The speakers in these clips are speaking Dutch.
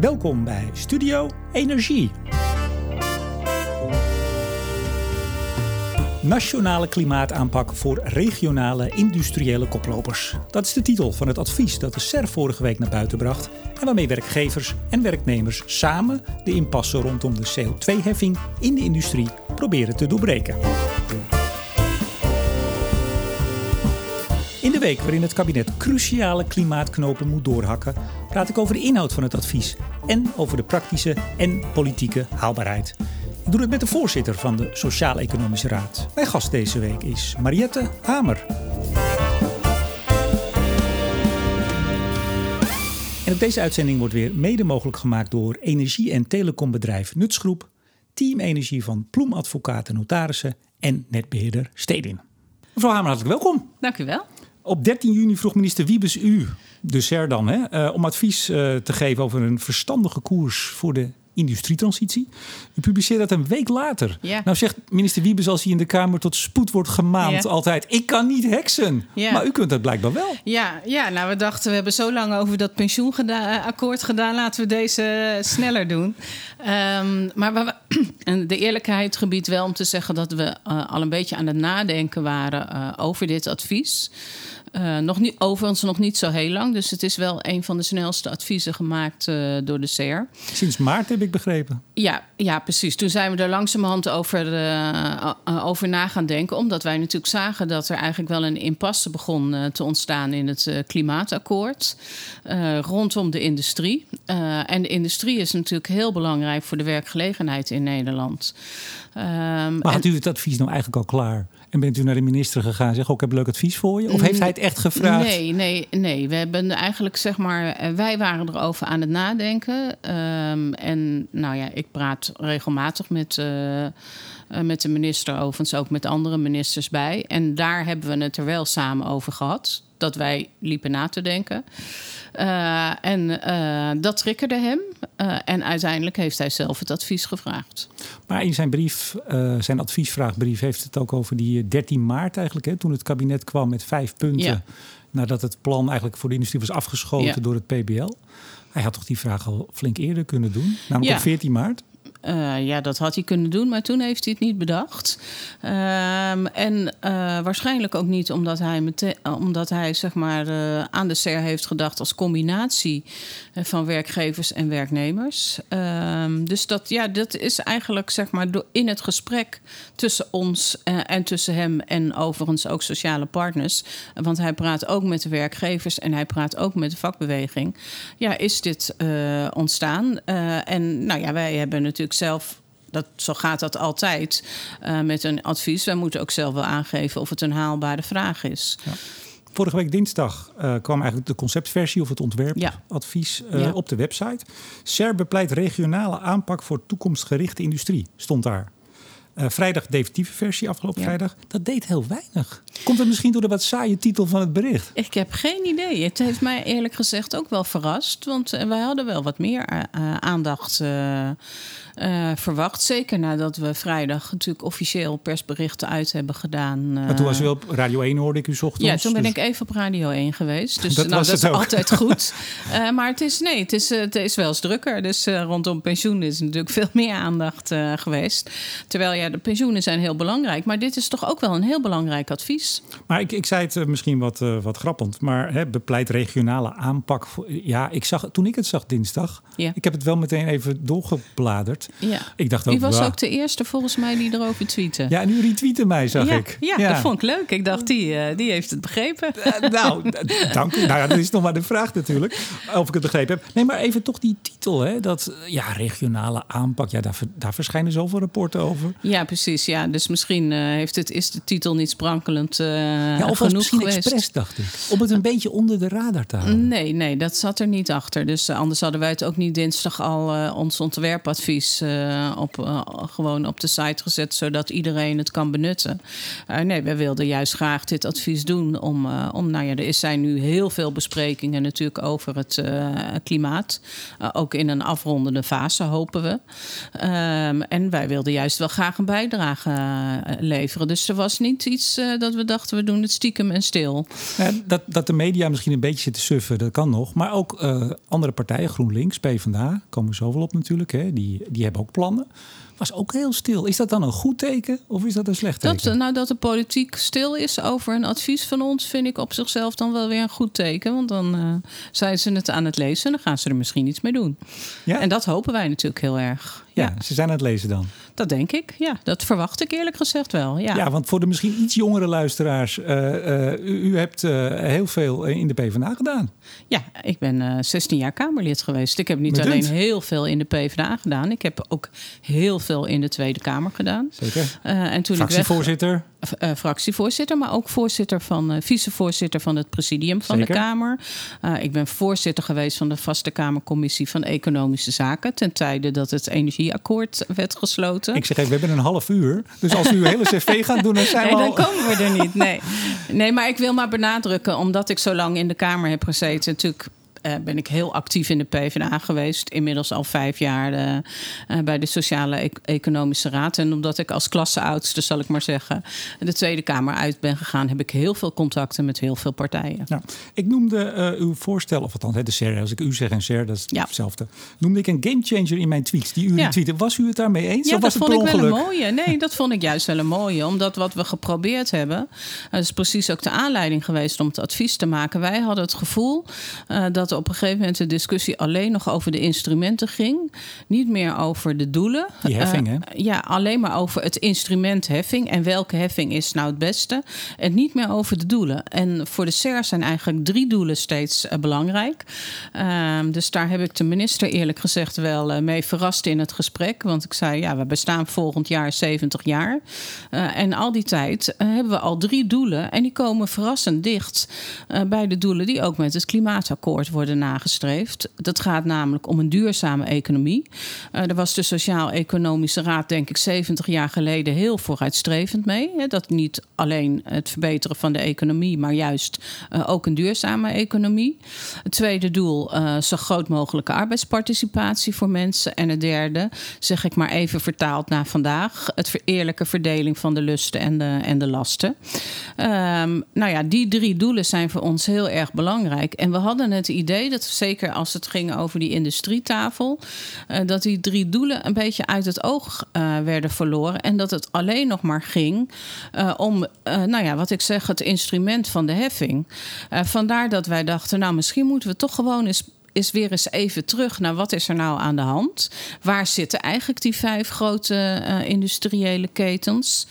Welkom bij Studio Energie. Nationale klimaataanpak voor regionale industriële koplopers. Dat is de titel van het advies dat de SER vorige week naar buiten bracht en waarmee werkgevers en werknemers samen de impasse rondom de CO2-heffing in de industrie proberen te doorbreken. In de week waarin het kabinet cruciale klimaatknopen moet doorhakken, praat ik over de inhoud van het advies en over de praktische en politieke haalbaarheid. Ik doe het met de voorzitter van de Sociaal-Economische Raad. Mijn gast deze week is Mariette Hamer. En ook deze uitzending wordt weer mede mogelijk gemaakt door energie- en telecombedrijf Nutsgroep, Team Energie van Ploem Advocaten Notarissen en netbeheerder Stedin. Mevrouw Hamer, hartelijk welkom. Dank u wel. Op 13 juni vroeg minister Wiebes u, de SER dan, hè, eh, om advies eh, te geven over een verstandige koers voor de industrietransitie. U publiceert dat een week later. Ja. Nou zegt minister Wiebes als hij in de Kamer tot spoed wordt gemaand Ja. altijd... ik kan niet heksen. Ja. Maar u kunt dat blijkbaar wel. Ja, ja, nou we dachten we hebben zo lang over dat pensioenakkoord gedaan. Laten we deze sneller doen. Ehm, maar we, de eerlijkheid gebiedt wel om te zeggen dat we eh, al een beetje aan het nadenken waren eh, over dit advies. Eh, nog niet, overigens nog niet zo heel lang. Dus het is wel een van de snelste adviezen gemaakt eh, door de CER. Sinds maart heb ik begrepen. Ja, ja, precies. Toen zijn we er langzamerhand over, eh, uh, over na gaan denken. Omdat wij natuurlijk zagen dat er eigenlijk wel een impasse begon te ontstaan in het klimaatakkoord. Rondom de industrie. En de industrie is natuurlijk heel belangrijk voor de werkgelegenheid in Nederland. Um, maar had u het advies nou eigenlijk al klaar? En bent u naar de minister gegaan en zegt: ook, Ik heb leuk advies voor je? Of heeft hij het echt gevraagd? Nee, nee, nee. We hebben eigenlijk, zeg maar, wij waren erover aan het nadenken. Um, en nou ja, ik praat regelmatig met. Uh, met de minister, overigens ook met andere ministers bij. En daar hebben we het er wel samen over gehad. Dat wij liepen na te denken. Uh, en uh, dat triggerde hem. Uh, en uiteindelijk heeft hij zelf het advies gevraagd. Maar in zijn brief, zijn adviesvraagbrief, heeft het ook over die 13 maart eigenlijk. Hè, toen het kabinet kwam met vijf punten. Ja. Nadat het plan eigenlijk voor de industrie was afgeschoten Ja. door het PBL. Hij had toch die vraag al flink eerder kunnen doen? Namelijk Ja. op 14 maart. Uh, ja, dat had hij kunnen doen, maar toen heeft hij het niet bedacht. Um, en uh, waarschijnlijk ook niet omdat hij, meteen, omdat hij zeg maar, uh, aan de SER heeft gedacht als combinatie eh, van werkgevers en werknemers. Um, dus dat, ja, dat is eigenlijk zeg maar, in het gesprek tussen ons eh, en tussen hem en overigens ook sociale partners. Want hij praat ook met de werkgevers en hij praat ook met de vakbeweging. Ja, is dit eh, ontstaan? en nou ja, wij hebben natuurlijk zelf. Dat, zo gaat dat altijd uh, met een advies. Wij moeten ook zelf wel aangeven of het een haalbare vraag is. Ja. Vorige week dinsdag uh, kwam eigenlijk de conceptversie of het ontwerpadvies ja. uh, ja. op de website. SER bepleit regionale aanpak voor toekomstgerichte industrie, stond daar. Vrijdag definitieve versie, afgelopen vrijdag. Dat deed heel weinig. Komt het misschien door de wat saaie titel van het bericht? Ik heb geen idee. Het heeft mij eerlijk gezegd ook wel verrast. Want eh, wij hadden wel wat meer uh, aandacht uh, verwacht. Zeker nadat we vrijdag natuurlijk officieel persberichten uit hebben gedaan. maar toen was u op Radio 1, hoorde ik u ochtends. Ja, toen ben dus- ik even op Radio 1 geweest. Dus Dat nou, was dat is ook. altijd goed. Maar het is, nee, het is, het is wel eens drukker. Dus rondom pensioen is natuurlijk veel meer aandacht geweest. Terwijl ja, de pensioenen zijn heel belangrijk. Maar dit is toch ook wel een heel belangrijk advies. Maar ik, ik zei het uh, misschien wat, uh, wat grappend. Maar hè, bepleit regionale aanpak. Voor, ja, ik zag, toen ik het zag dinsdag. Ja. Ik heb het wel meteen even doorgebladerd. Ja. Ik dacht ook, U was ook de eerste volgens mij die erover tweette. Ja, en u retweette mij, zag ja, ik. Ja, dat vond ik leuk. Ik dacht, die, uh, die heeft het begrepen. Uh, nou, dank u. Nou ja, dat is nog maar de vraag natuurlijk. Of ik het begrepen heb. Nee, maar even toch die titel. Hè, dat, ja, regionale aanpak. Ja, daar, daar verschijnen zoveel rapporten over. Ja, precies. Ja. Dus misschien heeft het, is de titel niet sprankelend uh, ja, of genoeg misschien geweest. expres, dacht ik. Om het een beetje onder de radar te houden. Nee, nee, dat zat er niet achter. Dus uh, anders hadden wij het ook niet dinsdag al uh, ons ontwerpadvies op, gewoon op de site gezet, zodat iedereen het kan benutten. Nee, we wilden juist graag dit advies doen om, om nou ja, er zijn nu heel veel besprekingen natuurlijk over het klimaat. Ook in een afrondende fase, hopen we. Um, en wij wilden juist wel graag een bijdrage leveren. Dus er was niet iets dat we we dachten we doen het stiekem en stil. Ja, dat, dat de media misschien een beetje zit te suffen, dat kan nog. Maar ook uh, andere partijen, GroenLinks, PvdA, komen we zo wel op natuurlijk. Hè, die, die hebben ook plannen was ook heel stil. Is dat dan een goed teken of is dat een slecht teken? Dat, nou, dat de politiek stil is over een advies van ons, vind ik op zichzelf dan wel weer een goed teken. Want dan uh, zijn ze het aan het lezen en dan gaan ze er misschien iets mee doen. Ja? En dat hopen wij natuurlijk heel erg. Ja, ze zijn aan het lezen dan. Dat denk ik, ja. Dat verwacht ik eerlijk gezegd wel, ja. Ja, want voor de misschien iets jongere luisteraars... Uh, u, u, hebt uh, heel veel in de PvdA gedaan. Ja, ik ben 16 jaar Kamerlid geweest. Ik heb niet alleen heel veel in de PvdA gedaan... ik heb ook heel veel in de Tweede Kamer gedaan. Zeker. en toen Fractievoorzitter? Ik weg, fractievoorzitter, maar ook voorzitter van... vicevoorzitter van het presidium van Zeker. de Kamer. ik ben voorzitter geweest van de Vaste Kamercommissie van Economische Zaken... ten tijde dat het energieakkoord werd gesloten. Ik zeg even, we hebben een half uur. Dus als u een hele cv gaat doen, dan zijn nee, we al... dan komen we er niet. Nee. nee, maar ik wil maar benadrukken... omdat ik zo lang in de Kamer heb gezeten... natuurlijk uh, ben ik heel actief in de PvdA geweest. Inmiddels al vijf jaar uh, uh, bij de Sociale e Economische Raad. En omdat ik als klasseoudste, zal ik maar zeggen, de Tweede Kamer uit ben gegaan, heb ik heel veel contacten met heel veel partijen. Ja, ik noemde uw voorstel, of althans de SER, als ik u zeg en SER, dat is ja. hetzelfde. Noemde ik een gamechanger in mijn tweets die u ja. Was u het daarmee eens? Ja, of was dat vond ik wel een mooie. Nee, dat vond ik juist wel een mooie. Omdat wat we geprobeerd hebben, dat is precies ook de aanleiding geweest om het advies te maken. Wij hadden het gevoel dat op een gegeven moment de discussie alleen nog over de instrumenten ging. Niet meer over de doelen. Die heffing, hè? Uh, ja, alleen maar over het instrument heffing. En welke heffing is nou het beste. En niet meer over de doelen. En voor de SER zijn eigenlijk drie doelen steeds uh, belangrijk. Uh, dus daar heb ik de minister eerlijk gezegd wel uh, mee verrast in het gesprek. Want ik zei, ja, we bestaan volgend jaar 70 jaar. En al die tijd hebben we al drie doelen. En die komen verrassend dicht bij de doelen die ook met het klimaatakkoord worden nagestreefd nagestreefd. Dat gaat namelijk om een duurzame economie. Uh, er was de Sociaal-Economische Raad, denk ik, 70 jaar geleden heel vooruitstrevend mee. Hè, dat niet alleen het verbeteren van de economie, maar juist uh, ook een duurzame economie. Het tweede doel, uh, zo groot mogelijke arbeidsparticipatie voor mensen. En het derde, zeg ik maar even vertaald naar vandaag, het eerlijke verdeling van de lusten en de, en de lasten. Um, nou ja, die drie doelen zijn voor ons heel erg belangrijk. En we hadden het idee dat zeker als het ging over die industrietafel, uh, dat die drie doelen een beetje uit het oog uh, werden verloren. En dat het alleen nog maar ging uh, om, nou ja, wat ik zeg, het instrument van de heffing. vandaar dat wij dachten, nou, misschien moeten we toch gewoon eens is weer eens even terug naar wat is er nou aan de hand? Waar zitten eigenlijk die vijf grote uh, industriële ketens?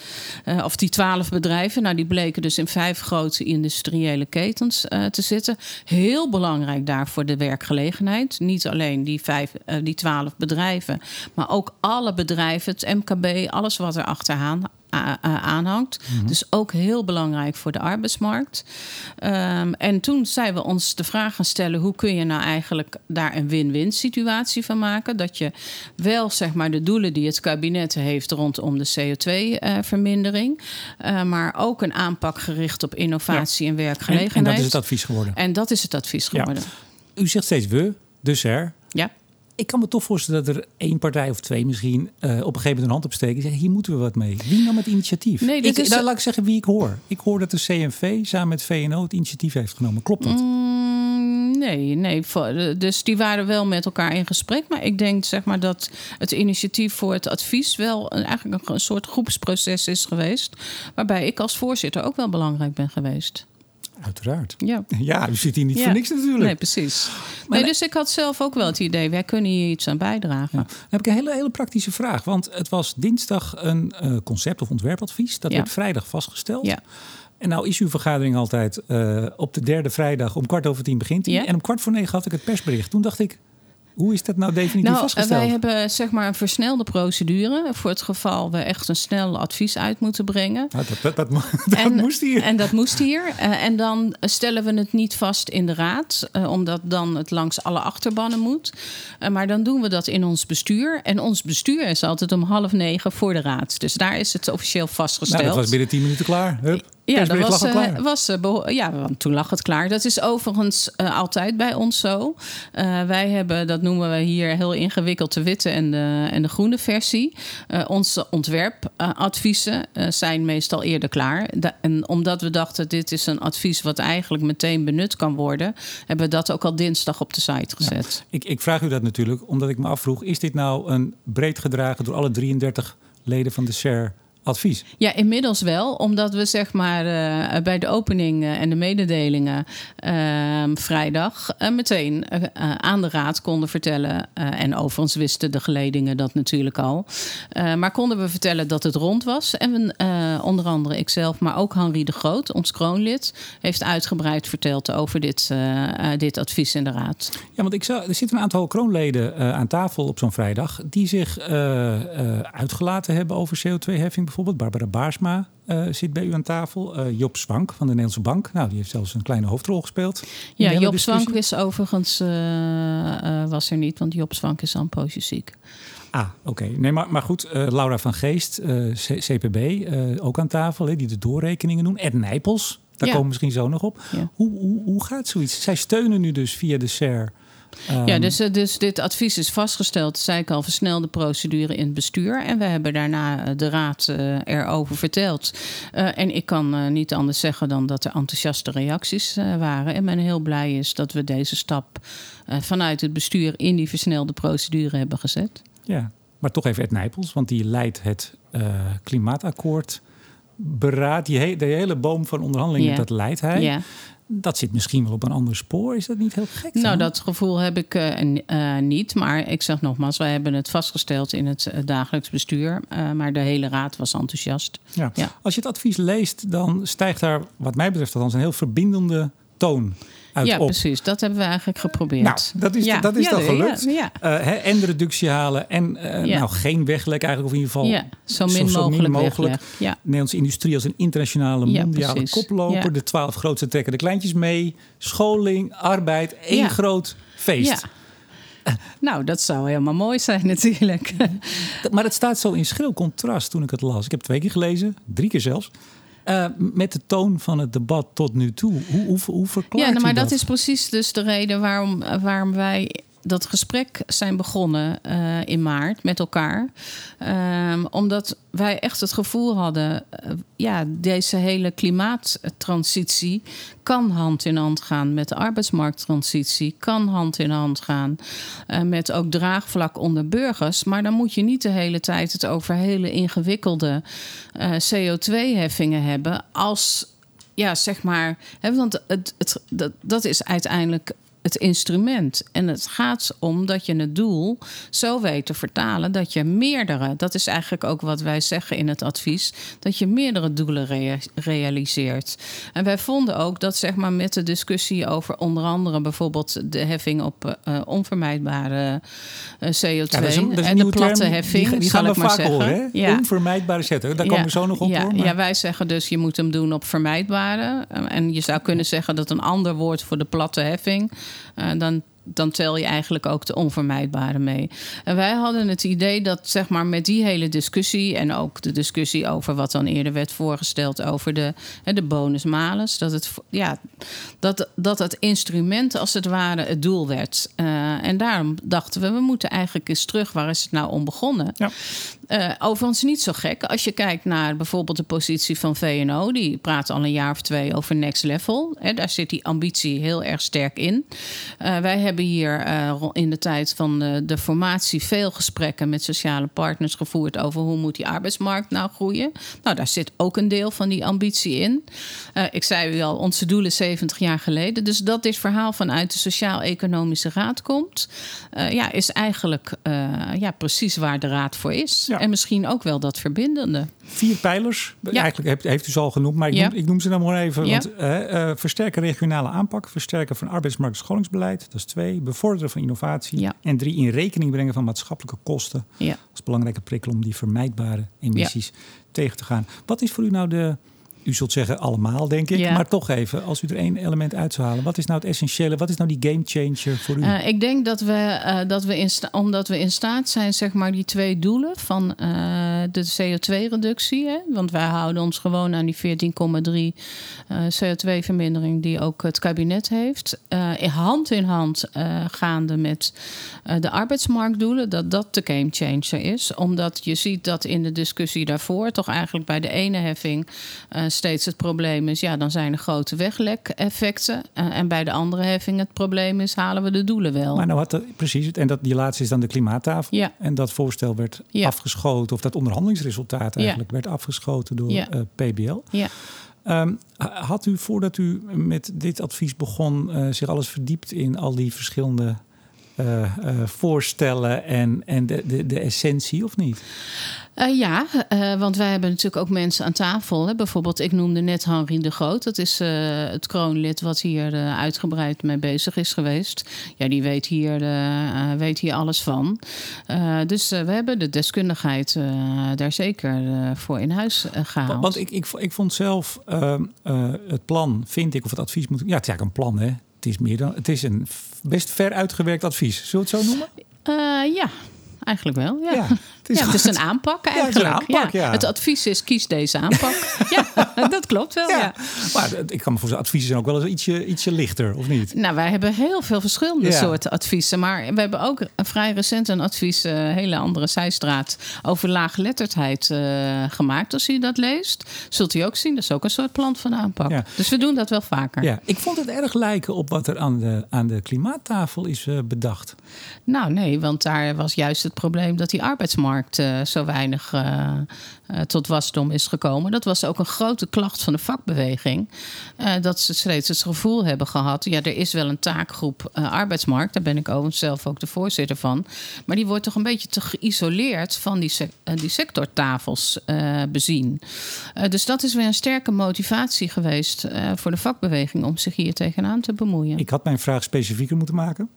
Uh, of die twaalf bedrijven? Nou, die bleken dus in vijf grote industriële ketens uh, te zitten. Heel belangrijk daarvoor de werkgelegenheid. Niet alleen die, vijf, die twaalf bedrijven, maar ook alle bedrijven, het MKB, alles wat er achteraan aanhangt. Mm -hmm. Dus ook heel belangrijk voor de arbeidsmarkt. Um, en toen zijn we ons de vraag gaan stellen: hoe kun je nou eigenlijk daar een win-win situatie van maken? Dat je wel zeg maar de doelen die het kabinet heeft rondom de CO2-vermindering, uh, uh, maar ook een aanpak gericht op innovatie ja. en werkgelegenheid. En, en, dat is het advies geworden. En dat is het advies geworden. Ja. U zegt steeds we, dus er. Ja ik kan me toch voorstellen dat er één partij of twee misschien uh, op een gegeven moment een hand opsteken en zeggen: hier moeten we wat mee. Wie nam het initiatief? Nee, ik, is... nou, laat ik zeggen wie ik hoor. Ik hoor dat de CNV samen met VNO het initiatief heeft genomen. Klopt dat? Mm, nee, nee. Dus die waren wel met elkaar in gesprek. Maar ik denk zeg maar dat het initiatief voor het advies wel een, eigenlijk een soort groepsproces is geweest. Waarbij ik als voorzitter ook wel belangrijk ben geweest. Uiteraard. Ja. ja, u zit hier niet ja. voor niks natuurlijk. Nee, precies. Maar nee, dus ik had zelf ook wel het idee, wij kunnen hier iets aan bijdragen. Ja. Dan heb ik een hele, hele praktische vraag. Want het was dinsdag een uh, concept- of ontwerpadvies. Dat ja. werd vrijdag vastgesteld. Ja. En nou is uw vergadering altijd uh, op de derde vrijdag om kwart over tien begint die. En om kwart voor negen had ik het persbericht. Toen dacht ik, hoe is dat nou definitief nou, vastgesteld? Wij hebben zeg maar een versnelde procedure voor het geval we echt een snel advies uit moeten brengen. Nou, dat, dat, dat, dat en, moest hier. En dat moest hier. Uh, en dan stellen we het niet vast in de raad, uh, omdat dan het langs alle achterbannen moet. Uh, maar dan doen we dat in ons bestuur. En ons bestuur is altijd om half negen voor de raad. Dus daar is het officieel vastgesteld. Nou, dat was binnen tien minuten klaar. Hup. Ja, dat was, eh, was eh, ja, want toen lag het klaar. Dat is overigens eh, altijd bij ons zo. Wij hebben, dat noemen we hier heel ingewikkeld, de witte en de, en de groene versie. Onze ontwerpadviezen zijn meestal eerder klaar. Da- en omdat we dachten, dit is een advies wat eigenlijk meteen benut kan worden, hebben we dat ook al dinsdag op de site gezet. Ik, ik vraag u dat natuurlijk omdat ik me afvroeg... is dit nou een breed gedragen door alle 33 leden van de SER advies? Ja, inmiddels wel, omdat we zeg maar eh, bij de opening en de mededelingen ehm, vrijdag eh, meteen eh, aan de raad konden vertellen. en overigens wisten de geledingen dat natuurlijk al. maar konden we vertellen dat het rond was. En we, onder andere ikzelf, maar ook Henri de Groot, ons kroonlid, heeft uitgebreid verteld over dit, dit advies in de raad. Ja, want ik zou, er zitten een aantal kroonleden aan tafel op zo'n vrijdag... die zich uitgelaten hebben over CO2-heffing bijvoorbeeld. Barbara Baarsma eh, zit bij u aan tafel. Eh, Job Zwank van de Nederlandse Bank. Nou, die heeft zelfs een kleine hoofdrol gespeeld. Ja, Job discussie. Zwank wist overigens eh, was er niet, want Job Zwank is aan ziek. Ah, oké. Nee, maar, maar goed, Laura van Geest, CPB, ook aan tafel, hè, die de doorrekeningen doen. Ed Nijpels, daar Ja. komen we misschien zo nog op. Ja. Hoe, hoe, hoe gaat zoiets? Zij steunen nu dus via de SER. Ehm, Ja, dus, eh, dus dit advies is vastgesteld, zei ik al, versnelde procedure in het bestuur. En we hebben daarna eh, de raad eh, erover verteld. En ik kan niet anders zeggen dan dat er enthousiaste reacties waren. En men heel blij is dat we deze stap vanuit het bestuur in die versnelde procedure hebben gezet. Ja, maar toch even Ed Nijpels, want die leidt het klimaatakkoord. Beraad, die he- hele boom van onderhandelingen, dat leidt hij. Ja. Dat zit misschien wel op een ander spoor. Is dat niet heel gek? Nou, dan? dat gevoel heb ik eh, eh, niet. Maar ik zeg nogmaals, wij hebben het vastgesteld in het eh, dagelijks bestuur. Maar de hele raad was enthousiast. Ja. Ja. Als je het advies leest, dan stijgt daar, wat mij betreft althans, een heel verbindende toon uit ja, op. precies. Dat hebben we eigenlijk geprobeerd. Nou, dat is, Ja. dat is Ja, dan gelukt. ja. Eh, en de reductie halen en eh, nou, geen weglek eigenlijk, of in ieder geval Ja, zo min mogelijk wegleg. Ja. Nederlandse industrie als een internationale mondiale koploper. De twaalf grootste trekken de kleintjes mee. Scholing, arbeid, één groot feest. Ja. Nou, dat zou helemaal mooi zijn natuurlijk. Maar het staat zo in schril contrast toen ik het las. Ik heb twee keer gelezen, drie keer zelfs. Eh, met de toon van het debat tot nu toe. Hoe, hoe, hoe verklaart Ja, nou, maar u dat is precies dus de reden waarom, waarom wij dat gesprek zijn begonnen eh, in maart met elkaar. Ehm, omdat wij echt het gevoel hadden, eh, ja, deze hele klimaattransitie kan hand in hand gaan met de arbeidsmarkttransitie, kan hand in hand gaan eh, met ook draagvlak onder burgers. Maar dan moet je niet de hele tijd het over hele ingewikkelde eh, CO2-heffingen hebben als ja, zeg maar. Hè, want het, het, dat, dat is uiteindelijk het instrument. En het gaat om dat je het doel zo weet te vertalen dat je meerdere, dat is eigenlijk ook wat wij zeggen in het advies, dat je meerdere doelen rea- realiseert. En wij vonden ook dat zeg maar met de discussie over onder andere bijvoorbeeld de heffing op eh, onvermijdbare eh, CO2 Ja, dat is een, dat is een en de platte term, heffing, Die, gaan we vaak zeggen. horen? Ja. Onvermijdbare zetten. Daar komen we zo nog op, ja, hoor. Maar... Ja, wij zeggen dus je moet hem doen op vermijdbare. Eh, En je zou kunnen zeggen dat een ander woord voor de platte heffing... eh, dan, dan tel je eigenlijk ook de onvermijdbare mee. En wij hadden het idee dat zeg maar, met die hele discussie... en ook de discussie over wat dan eerder werd voorgesteld... over de, hè, de bonus-malus, dat het, ja, dat, dat het instrument als het ware het doel werd. Eh, en daarom dachten we, we moeten eigenlijk eens terug... waar is het nou om begonnen? Ja. Eh, overigens niet zo gek. Als je kijkt naar bijvoorbeeld de positie van VNO, die praat al een jaar of twee over next level. Hè, daar zit die ambitie heel erg sterk in. Eh, wij hebben hier eh, in de tijd van de, de formatie veel gesprekken met sociale partners gevoerd over hoe moet die arbeidsmarkt nou groeien. Nou, daar zit ook een deel van die ambitie in. Eh, ik zei u al, onze doelen 70 jaar geleden. Dus dat dit verhaal vanuit de Sociaal-Economische Raad komt, eh, ja, is eigenlijk ja, precies waar de raad voor is. Ja. En misschien ook wel dat verbindende. Vier pijlers, Ja. eigenlijk heeft, heeft u ze al genoemd, maar ik, Ja. noem, ik noem ze dan maar even. Ja. Want, eh, eh, versterken regionale aanpak, versterken van arbeidsmarkt en scholingsbeleid, dat is twee. Bevorderen van innovatie. En drie, in rekening brengen van maatschappelijke kosten. Als belangrijke prikkel om die vermijdbare emissies tegen te gaan. Wat is voor u nou de u zult zeggen allemaal, denk ik. Maar toch even, als u er één element uit zou halen. Wat is nou het essentiële? Wat is nou die game changer voor u? Uh, ik denk dat we, uh, dat we in omdat we in staat zijn, zeg maar, die twee doelen van uh, de CO2-reductie. Want wij houden ons gewoon aan die 14,3 CO2-vermindering die ook het kabinet heeft. hand in hand gaande met de arbeidsmarktdoelen. Dat dat de game changer is. Omdat je ziet dat in de discussie daarvoor toch eigenlijk bij de ene heffing steeds het probleem is, ja, dan zijn er grote weglek-effecten. Uh, en bij de andere heffing het probleem is, halen we de doelen wel. Maar nou had er, precies, en dat, die laatste is dan de klimaattafel. Ja. En dat voorstel werd afgeschoten, of dat onderhandelingsresultaat eigenlijk werd afgeschoten door uh, PBL. Ja. Um, had u voordat u met dit advies begon uh, zich alles verdiept in al die verschillende uh, uh, voorstellen en, en de, de, de essentie, of niet? Uh, ja, uh, want wij hebben natuurlijk ook mensen aan tafel. Hè. Bijvoorbeeld, ik noemde net Henri de Groot. Dat is uh, het kroonlid wat hier uitgebreid mee bezig is geweest. Ja, die weet hier, weet hier alles van. dus we hebben de deskundigheid daar zeker voor in huis gehaald. Want ik, ik, ik vond zelf ehm, het plan, vind ik, of het advies moet... Ja, het is eigenlijk een plan, hè? Het is, meer dan, het is een best ver uitgewerkt advies. Zullen we het zo noemen? ja, eigenlijk wel. Ja. ja het, is, ja, het is een aanpak eigenlijk. Ja, het, een aanpak, ja. het advies is kies deze aanpak. ja, dat klopt wel. Ja. Maar ik kan me voor adviezen zijn ook wel eens ietsje, ietsje lichter, of niet? Nou, wij hebben heel veel verschillende soorten adviezen. Maar we hebben ook vrij recent een advies, een uh, hele andere zijstraat, over laaggeletterdheid uh, gemaakt. Als u dat leest, zult u ook zien. Dat is ook een soort plan van aanpak. Dus we doen dat wel vaker. Ja, ik vond het erg lijken op wat er aan de, aan de klimaattafel is uh, bedacht. Nou, nee, want daar was juist het probleem dat die arbeidsmarkt uh, zo weinig uh, uh, tot wasdom is gekomen. Dat was ook een grote klacht van de vakbeweging. dat ze steeds het gevoel hebben gehad: ja, er is wel een taakgroep arbeidsmarkt. Daar ben ik overigens zelf ook de voorzitter van. Maar die wordt toch een beetje te geïsoleerd van die, die sectortafels bezien. dus dat is weer een sterke motivatie geweest voor de vakbeweging om zich hier tegenaan te bemoeien. Ik had mijn vraag specifieker moeten maken.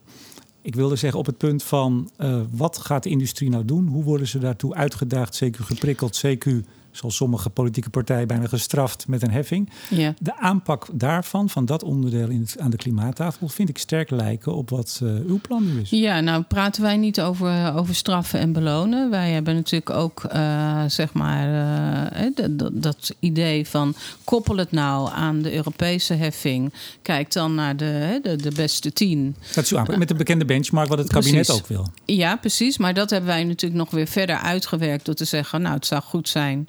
Ik wilde zeggen op het punt van uh, wat gaat de industrie nou doen? Hoe worden ze daartoe uitgedaagd, CQ geprikkeld, CQ zoals sommige politieke partijen bijna gestraft met een heffing. Ja. De aanpak daarvan, van dat onderdeel in het, aan de klimaattafel, vind ik sterk lijken op wat uh, uw plan nu is. Ja, nou praten wij niet over, over straffen en belonen. Wij hebben natuurlijk ook, uh, zeg maar, uh, dat, dat idee van koppel het nou aan de Europese heffing. Kijk dan naar de, de, de beste tien. Dat is uw aanpak, met de bekende benchmark wat het kabinet ook wil. Ja, precies. Maar dat hebben wij natuurlijk nog weer verder uitgewerkt door te zeggen, nou het zou goed zijn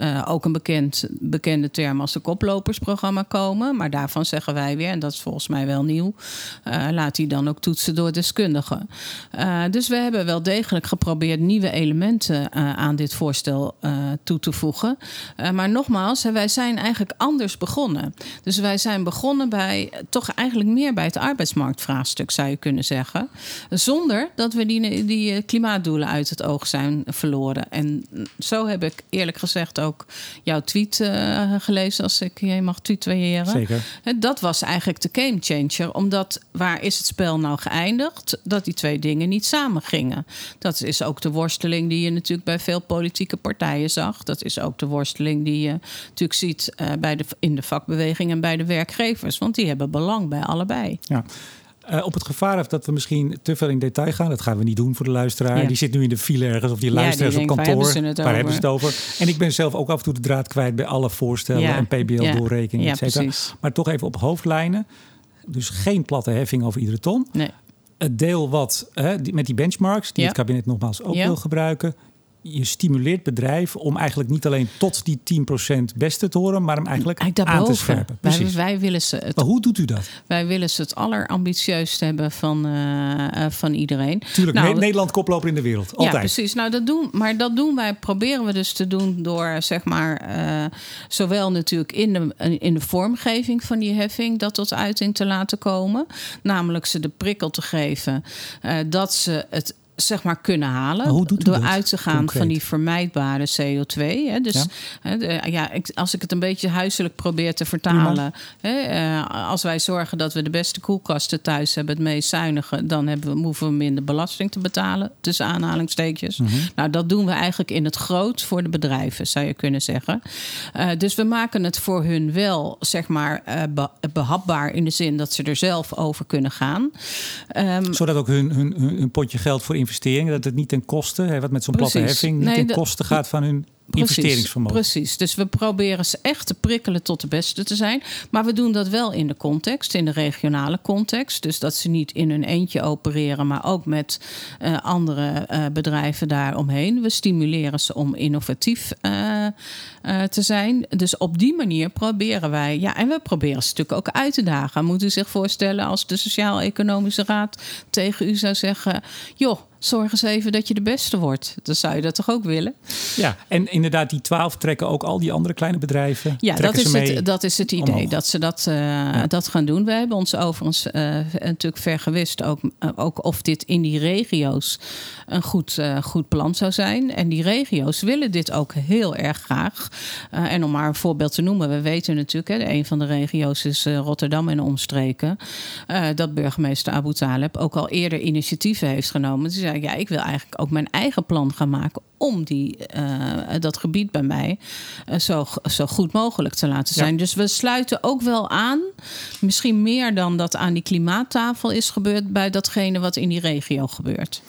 uh, ook een bekend, bekende term als de koplopersprogramma komen. Maar daarvan zeggen wij weer, en dat is volgens mij wel nieuw, uh, laat die dan ook toetsen door deskundigen. Uh, dus we hebben wel degelijk geprobeerd nieuwe elementen aan dit voorstel toe te voegen. maar nogmaals, wij zijn eigenlijk anders begonnen. Dus wij zijn begonnen bij toch eigenlijk meer bij het arbeidsmarktvraagstuk, zou je kunnen zeggen. Zonder dat we die, die klimaatdoelen uit het oog zijn verloren. En zo heb ik eerlijk gezegd ook ook jouw tweet uh, gelezen, als ik je mag tweeteren. Zeker. Dat was eigenlijk de game changer. Omdat waar is het spel nou geëindigd? Dat die twee dingen niet samen gingen. Dat is ook de worsteling die je natuurlijk bij veel politieke partijen zag. Dat is ook de worsteling die je natuurlijk ziet uh, bij de, in de vakbeweging en bij de werkgevers. Want die hebben belang bij allebei. Ja. Uh, op het gevaar heeft dat we misschien te veel in detail gaan. Dat gaan we niet doen voor de luisteraar. Die zit nu in de file ergens of die luistert ja, op kantoor. Waar, hebben ze, waar hebben ze het over? En ik ben zelf ook af en toe de draad kwijt bij alle voorstellen ja. en PBL-doorrekening, cetera. Maar toch even op hoofdlijnen. Dus geen platte heffing over iedere ton. Nee. Het deel wat die, met die benchmarks, die het kabinet nogmaals ook wil gebruiken je stimuleert bedrijven om eigenlijk niet alleen tot die 10% beste te horen, maar hem eigenlijk aan te scherpen. Wij, wij, willen ze het, maar hoe doet u dat? Wij willen ze het allerambitieust hebben van, uh, van iedereen. Tuurlijk, nou, Nederland koploper in de wereld. Altijd. Ja, precies. Nou, dat doen, maar dat doen wij, proberen we dus te doen door zeg maar, uh, zowel natuurlijk in de, in de vormgeving van die heffing dat tot uiting te laten komen. Namelijk ze de prikkel te geven dat ze het zeg maar kunnen halen. hoe doet door dat, uit te gaan concreet? van die vermijdbare CO2. Hè. Dus Ja. hè, de- ja, ik, als ik het een beetje huiselijk probeer te vertalen. Hè, eh, als wij zorgen dat we de beste koelkasten thuis hebben, het meest zuinige, dan hebben we, hoeven we minder belasting te betalen. Tussen aanhalingstekens. Mhm. Nou, dat doen we eigenlijk in het groot voor de bedrijven, zou je kunnen zeggen. Eh, dus we maken het voor hun wel, zeg maar, eh, be- behapbaar in de zin dat ze er zelf over kunnen gaan. Ehm, Zodat ook hun, hun, hun, hun potje geld voor investeringen, dat het niet ten koste, hè, wat met zo'n platte heffing, niet Nee, ten koste gaat van hun investeringsvermogen. Precies. Dus we proberen ze echt te prikkelen tot de beste te zijn. Maar we doen dat wel in de context, in de regionale context. Dus dat ze niet in hun eentje opereren, maar ook met eh, andere eh, bedrijven daaromheen. We stimuleren ze om innovatief eh, te zijn. Dus op die manier proberen wij. Ja, en we proberen ze natuurlijk ook uit te dagen. Moet u zich voorstellen als de Sociaal-Economische Raad tegen u zou zeggen: joh. Zorg eens even dat je de beste wordt. Dan zou je dat toch ook willen? Ja, en inderdaad, die twaalf trekken ook al die andere kleine bedrijven. Ja, dat is, het, dat is het idee, omhoog. dat ze dat, eh, dat gaan doen. We hebben ons overigens eh, natuurlijk vergewist ook, eh, ook of dit in die regio's een goed, goed plan zou zijn. En die regio's willen dit ook heel erg graag. En om maar een voorbeeld te noemen, we weten natuurlijk, hè, een van de regio's is Rotterdam en omstreken. dat burgemeester Abu Taleb ook al eerder initiatieven heeft genomen. Die zei, ja, ik wil eigenlijk ook mijn eigen plan gaan maken om die, eh, dat gebied bij mij eh, zo, zo goed mogelijk te laten Ja. zijn. Dus we sluiten ook wel aan, misschien meer dan dat aan die klimaattafel is gebeurd, bij datgene wat in die regio gebeurt.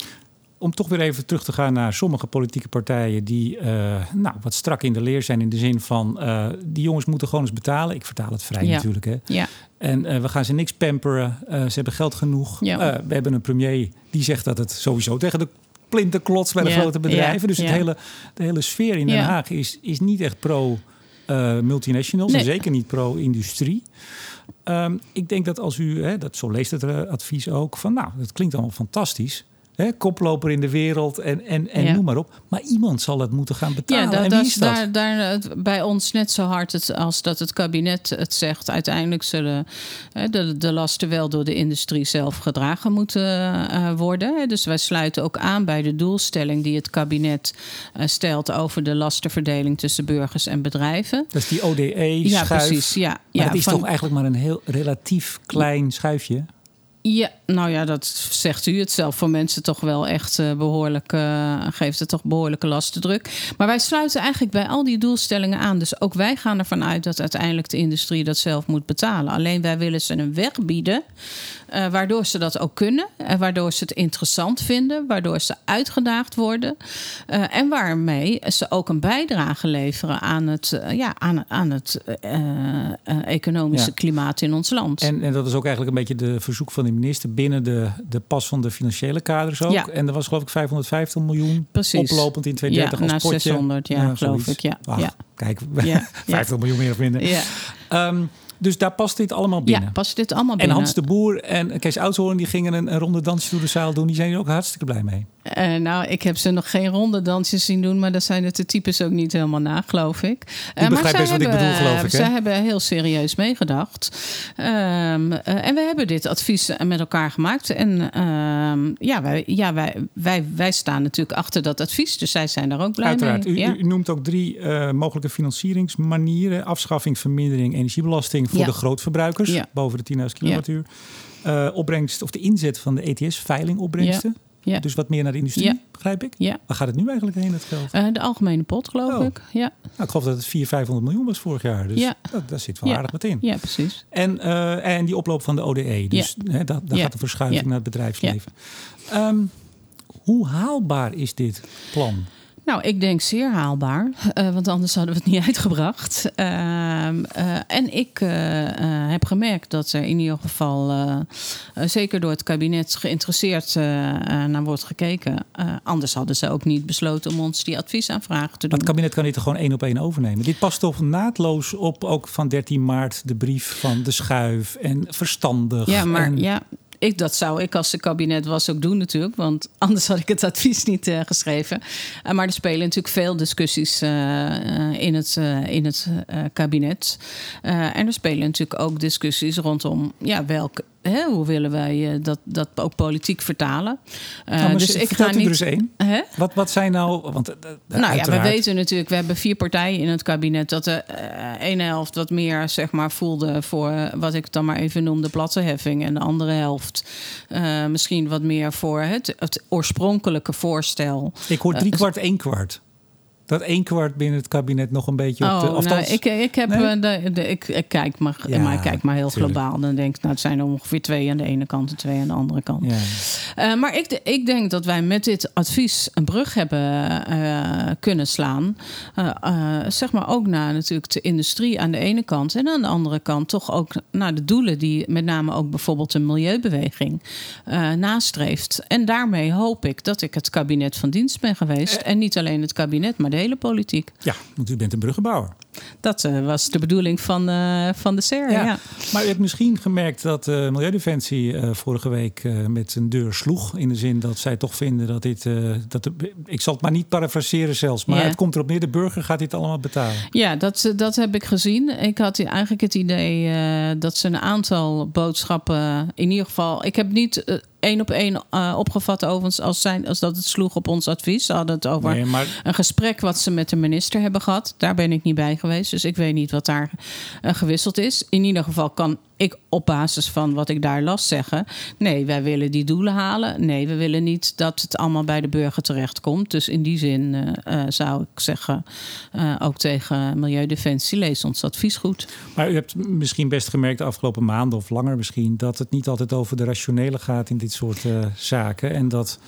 Om toch weer even terug te gaan naar sommige politieke partijen die eh, nou, wat strak in de leer zijn. In de zin van, eh, die jongens moeten gewoon eens betalen. Ik vertaal het vrij Ja. natuurlijk. Hè. Ja, En eh, we gaan ze niks pamperen. Ze hebben geld genoeg. Ja. We hebben een premier die zegt dat het sowieso tegen de plinten klotst bij de grote bedrijven. ja, Dus het hele, de hele sfeer in Den. Haag is, is niet echt pro multinationals. En zeker niet pro industrie. Ehm, ik denk dat als u, hè, dat, zo leest het advies ook, van nou, dat klinkt allemaal fantastisch. Hè, koploper in de wereld en, en, en Ja. noem maar op. Maar iemand zal het moeten gaan betalen. ja en wie is dat? daar, daar bij ons net zo hard het, als dat het kabinet het zegt. Uiteindelijk zullen hè, de, de lasten wel door de industrie zelf gedragen moeten eh, worden. Dus wij sluiten ook aan bij de doelstelling die het kabinet eh, stelt over de lastenverdeling tussen burgers en bedrijven. Dat is die ODE, Ja, schuif. precies. Ja, Maar ja, dat is van- toch eigenlijk maar een heel relatief klein schuifje? Ja, nou ja, dat zegt u het zelf. Voor mensen toch wel echt eh, behoorlijk, eh, geeft het toch behoorlijke lastendruk. Maar wij sluiten eigenlijk bij al die doelstellingen aan. Dus ook wij gaan ervan uit dat uiteindelijk de industrie dat zelf moet betalen. Alleen wij willen ze een weg bieden, eh, waardoor ze dat ook kunnen. En waardoor ze het interessant vinden, waardoor ze uitgedaagd worden. en waarmee ze ook een bijdrage leveren aan het, ja, aan, aan het economische Ja. klimaat in ons land. En, en dat is ook eigenlijk een beetje de verzoek van de minister binnen de, de pas van de financiële kaders ook. Ja. En er was geloof ik 550 miljoen Precies. oplopend in 2030 Ja, als naar potje. 600, ja, geloof zoiets. ik, ja. Ach, Ja. Kijk, Ja, 50 miljoen meer of minder. Ja, Ehm, dus daar past dit allemaal binnen. ja past dit allemaal en binnen. Hans de Boer en Kees Oudshoorn die gingen een, een ronde dansje door de zaal doen. Die zijn er ook hartstikke blij mee. Eh, nou, ik heb ze nog geen ronde dansjes zien doen, maar daar zijn het de types ook niet helemaal na, geloof ik. Eh, begrijpt zij best wat ik hebben- bedoel, geloof ik, hè? Zij hebben heel serieus meegedacht. Ehm, eh, en we hebben dit advies eh, met elkaar gemaakt. En ehm, ja, wij, ja wij, wij, wij staan natuurlijk achter dat advies, dus zij zijn daar ook blij Uiteraard. mee. U, ja. u noemt ook drie eh, mogelijke financieringsmanieren. Afschaffing, vermindering, energiebelasting voor Ja. de grootverbruikers. Ja. Boven de 10.000 kilowattuur. Eh, opbrengst, of de inzet van de ETS, veilingopbrengsten. Ja. Dus wat meer naar de industrie, Ja. begrijp ik. Ja. Waar gaat het nu eigenlijk heen, dat geld? Eh, de algemene pot, geloof Oh. ik. Ja, Nou, ik geloof dat het 400, 500 miljoen was vorig jaar. Dus Ja. dat, daar zit wel aardig wat in. ja precies. En, eh, en die oploop van de ODE. Dus hè, dat, daar gaat de verschuiving naar het bedrijfsleven. Ehm, hoe haalbaar is dit plan? Nou, ik denk zeer haalbaar, eh, want anders hadden we het niet uitgebracht. Ehm, eh, en ik eh, heb gemerkt dat er in ieder geval, zeker door het kabinet, geïnteresseerd naar wordt gekeken. Anders hadden ze ook niet besloten om ons die adviesaanvragen te doen. het kabinet kan dit er gewoon één op één overnemen. Dit past toch naadloos op ook van 13 maart de brief van de schuif en verstandig. Ja, maar en- ja, ik, dat zou ik als het kabinet was ook doen natuurlijk. Want anders had ik het advies niet eh, geschreven. Eh, maar er spelen natuurlijk veel discussies eh, in het, in het kabinet. En er spelen natuurlijk ook discussies rondom ja, welk hè, hoe willen wij dat, dat ook politiek vertalen? Nou, dus ik ga niet. Er eens één. Wat, wat zijn nou. Want, nou ja, we weten natuurlijk, we hebben vier partijen in het kabinet. Dat de ene helft wat meer zeg maar, voelde voor wat ik dan maar even noemde plattenheffing. En de andere helft misschien wat meer voor het, het oorspronkelijke voorstel. Ik hoor drie kwart, één kwart dat één kwart binnen het kabinet nog een beetje op de. Oh, nou, ik, ik, heb, nee? de, de, ik, ik, kijk maar, ja, maar ik kijk maar heel globaal. Dan denk ik, nou, het zijn er ongeveer twee aan de ene kant en twee aan de andere kant. Ja. Uh, maar ik, ik denk dat wij met dit advies een brug hebben uh, kunnen slaan. Uh, zeg maar ook naar natuurlijk de industrie aan de ene kant. En aan de andere kant toch ook naar de doelen die met name ook bijvoorbeeld de milieubeweging nastreeft. En daarmee hoop ik dat ik het kabinet van dienst ben geweest. en niet alleen het kabinet, maar de politiek. Ja, want u bent een bruggenbouwer. Dat uh, was de bedoeling van, uh, van de SER. Ja. Maar u hebt misschien gemerkt dat uh, Milieudefensie vorige week met een deur sloeg. In de zin dat zij toch vinden dat dit. dat de, ik zal het maar niet parafraseren zelfs. Maar het komt erop neer: de burger gaat dit allemaal betalen. Ja, dat, dat heb ik gezien. Ik had eigenlijk het idee dat ze een aantal boodschappen. In ieder geval. Ik heb niet één op één uh, opgevat overigens als, zijn, als dat het sloeg op ons advies. Ze hadden het over een gesprek wat ze met de minister hebben gehad. Daar ben ik niet bij geweest, dus ik weet niet wat daar uh, gewisseld is. In ieder geval kan ik op basis van wat ik daar las zeggen... nee, wij willen die doelen halen. Nee, we willen niet dat het allemaal bij de burger terechtkomt. Dus in die zin uh, zou ik zeggen, ook tegen Milieudefensie... lees ons advies goed. Maar u hebt misschien best gemerkt de afgelopen maanden of langer misschien... dat het niet altijd over de rationele gaat in dit soort uh, zaken. En dat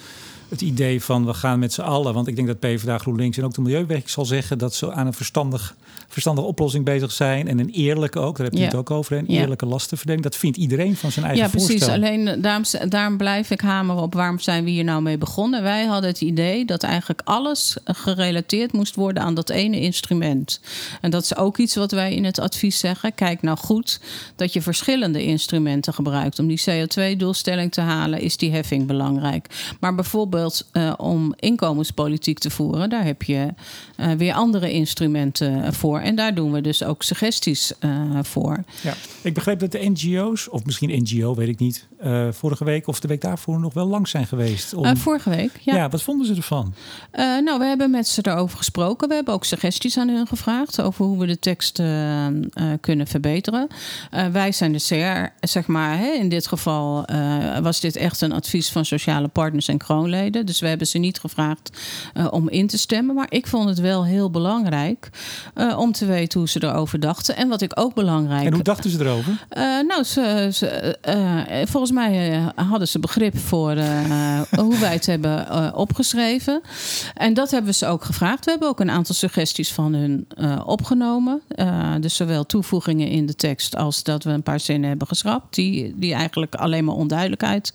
het idee van we gaan met z'n allen, want ik denk dat PvdA, GroenLinks en ook de Milieuweg zal zeggen dat ze aan een verstandig, verstandige oplossing bezig zijn. En een eerlijke ook, daar heb je ja. het ook over, een eerlijke lastenverdeling. Dat vindt iedereen van zijn eigen ja, precies. Voorstel. Alleen daarom, daarom blijf ik hameren op waarom zijn we hier nou mee begonnen. Wij hadden het idee dat eigenlijk alles gerelateerd moest worden aan dat ene instrument. En dat is ook iets wat wij in het advies zeggen. Kijk nou goed dat je verschillende instrumenten gebruikt. Om die CO2-doelstelling te halen is die heffing belangrijk. Maar bijvoorbeeld uh, om inkomenspolitiek te voeren, daar heb je uh, weer andere instrumenten voor. En daar doen we dus ook suggesties uh, voor. Ja, ik begreep dat de NGO's, of misschien NGO, weet ik niet, vorige week of de week daarvoor nog wel lang zijn geweest. Om... vorige week, ja. ja. Wat vonden ze ervan? nou, we hebben met ze erover gesproken. We hebben ook suggesties aan hun gevraagd over hoe we de tekst kunnen verbeteren. wij zijn de CR, zeg maar, hè, in dit geval was dit echt een advies van sociale partners en kroonleden. Dus we hebben ze niet gevraagd uh, om in te stemmen. Maar ik vond het wel heel belangrijk uh, om te weten hoe ze erover dachten. En wat ik ook belangrijk... En hoe dachten ze erover? Uh, nou, ze, ze volgens mij hadden ze begrip voor hoe wij het hebben opgeschreven. En dat hebben we ze ook gevraagd. We hebben ook een aantal suggesties van hun opgenomen. dus zowel toevoegingen in de tekst als dat we een paar zinnen hebben geschrapt. Die, die eigenlijk alleen maar onduidelijkheid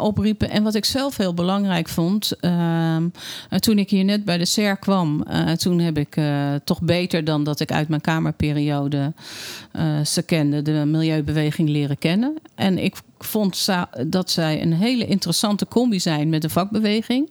opriepen. En wat ik zelf heel belangrijk vond. Ehm, eh, toen ik hier net bij de SER kwam, uh, toen heb ik uh, toch beter dan dat ik uit mijn kamerperiode ze kende, de milieubeweging leren kennen. En ik vond dat zij een hele interessante combi zijn met de vakbeweging.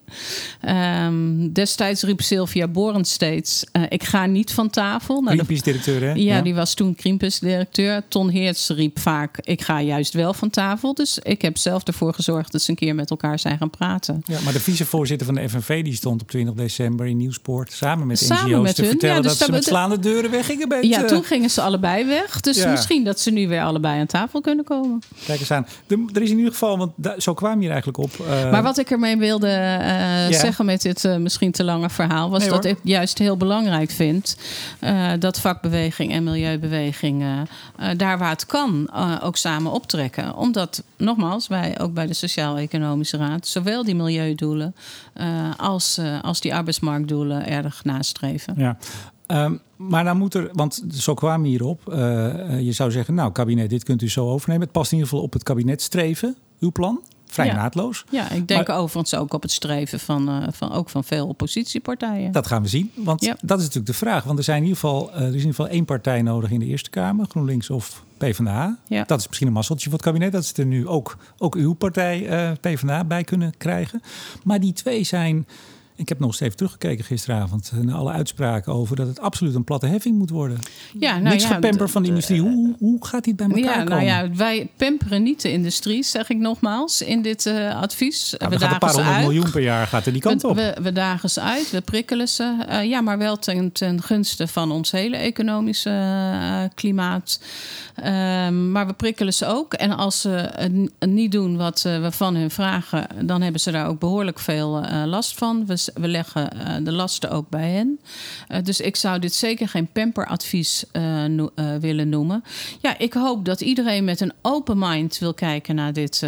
Um, destijds riep Sylvia Boren steeds: uh, Ik ga niet van tafel. Nou, Greenpeace-directeur, hè? Ja, die was toen Greenpeace-directeur. Ton Heerts riep vaak: Ik ga juist wel van tafel. Dus ik heb zelf ervoor gezorgd dat ze een keer met elkaar zijn gaan praten. Ja, maar de vicevoorzitter van de FNV die stond op 20 december in Nieuwspoort samen met samen NGO's met te hun. vertellen ja, dus dat ze met slaande deuren weggingen. Ja, toen gingen ze allebei weg. Dus ja. misschien dat ze nu weer allebei aan tafel kunnen komen. Kijk eens aan er is in ieder geval, want zo kwam je er eigenlijk op. Uh... Maar wat ik ermee wilde ja. zeggen met dit uh, misschien te lange verhaal, was nee, dat ik juist heel belangrijk vind dat vakbeweging en milieubeweging daar waar het kan ook samen optrekken. Omdat, nogmaals, wij ook bij de Sociaal-Economische Raad zowel die milieudoelen als, als die arbeidsmarktdoelen erg nastreven. Ja, Um, maar dan moet er, want zo kwamen we hierop. Uh, je zou zeggen, nou, kabinet, dit kunt u zo overnemen. Het past in ieder geval op het kabinet streven, uw plan. Vrij ja. naadloos. Ja, ik denk maar, overigens ook op het streven van, uh, van, ook van veel oppositiepartijen. Dat gaan we zien. Want ja. dat is natuurlijk de vraag. Want er, zijn in ieder geval, uh, er is in ieder geval één partij nodig in de Eerste Kamer. GroenLinks of PvdA. Ja. Dat is misschien een masseltje voor het kabinet. Dat ze er nu ook, ook uw partij PvdA bij kunnen krijgen. Maar die twee zijn Ik heb nog eens even teruggekeken gisteravond naar alle uitspraken over dat het absoluut een platte heffing moet worden. Ja, nou Niks ja, gepemper van de industrie. Hoe, hoe gaat dit bij elkaar ja, nou ja, wij pamperen niet de industrie, zeg ik nogmaals, in dit uh, advies. we gaat een paar honderd miljoen per jaar gaat er die kant op. We, we, dagen ze uit, we prikkelen ze. Uh, ja, maar wel ten, ten gunste van ons hele economische uh, klimaat. Ehm, maar we prikkelen ze ook. En als ze het niet doen wat we van hen vragen, dan hebben ze daar ook behoorlijk veel last van. We, we leggen de lasten ook bij hen. dus ik zou dit zeker geen pamperadvies no willen noemen. Ja, ik hoop dat iedereen met een open mind wil kijken naar dit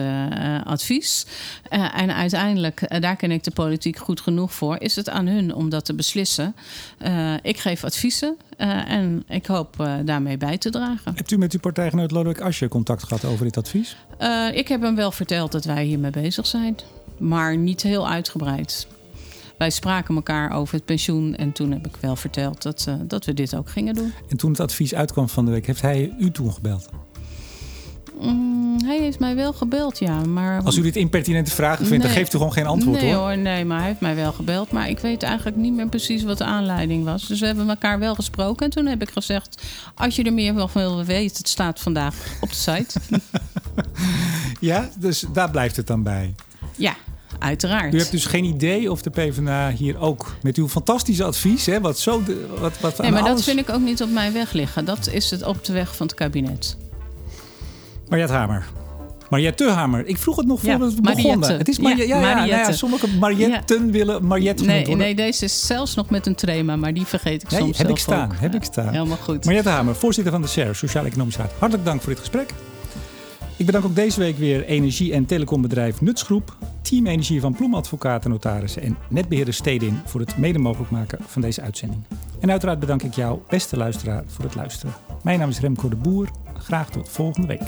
advies. En uiteindelijk, daar ken ik de politiek goed genoeg voor, is het aan hun om dat te beslissen. ik geef adviezen en ik hoop daarmee bij te dragen. Hebt u met uw partijgenoot Lodewijk Asje contact gehad over dit advies? ik heb hem wel verteld dat wij hiermee bezig zijn, maar niet heel uitgebreid wij spraken elkaar over het pensioen. En toen heb ik wel verteld dat, uh, dat we dit ook gingen doen. En toen het advies uitkwam van de week, heeft hij u toen gebeld? Mm, hij heeft mij wel gebeld, ja. Maar... Als u dit impertinente vragen vindt, dan geeft u gewoon geen antwoord nee, hoor. hoor. Nee, maar hij heeft mij wel gebeld. Maar ik weet eigenlijk niet meer precies wat de aanleiding was. Dus we hebben elkaar wel gesproken. En toen heb ik gezegd, als je er meer van wil weten, het staat vandaag op de site. ja, dus daar blijft het dan bij. Ja, Uiteraard. U hebt dus geen idee of de PvdA hier ook met uw fantastische advies, hè, wat zo. wat, wat nee, maar dat vind ik ook niet op mijn weg liggen. Dat is het op de weg van het kabinet. Mariette Hamer. Mariette Hamer. Ik vroeg het nog voordat we begonnen. Het is Mariette. Ja, ja, ja, nou ja, sommige Marietten willen Mariette nee, worden. Nee, deze is zelfs nog met een trema, maar die vergeet ik soms heb ik staan, Heb ik staan. Helemaal goed. Mariette Hamer, voorzitter van de SER, Sociaal-Economische Raad. Hartelijk dank voor dit gesprek. Ik bedank ook deze week weer energie- en telecombedrijf Nutsgroep, Team Energie van Ploemadvocaten, Notarissen en netbeheerder Stedin voor het mede mogelijk maken van deze uitzending. En uiteraard bedank ik jou, beste luisteraar, voor het luisteren. Mijn naam is Remco de Boer. Graag tot volgende week.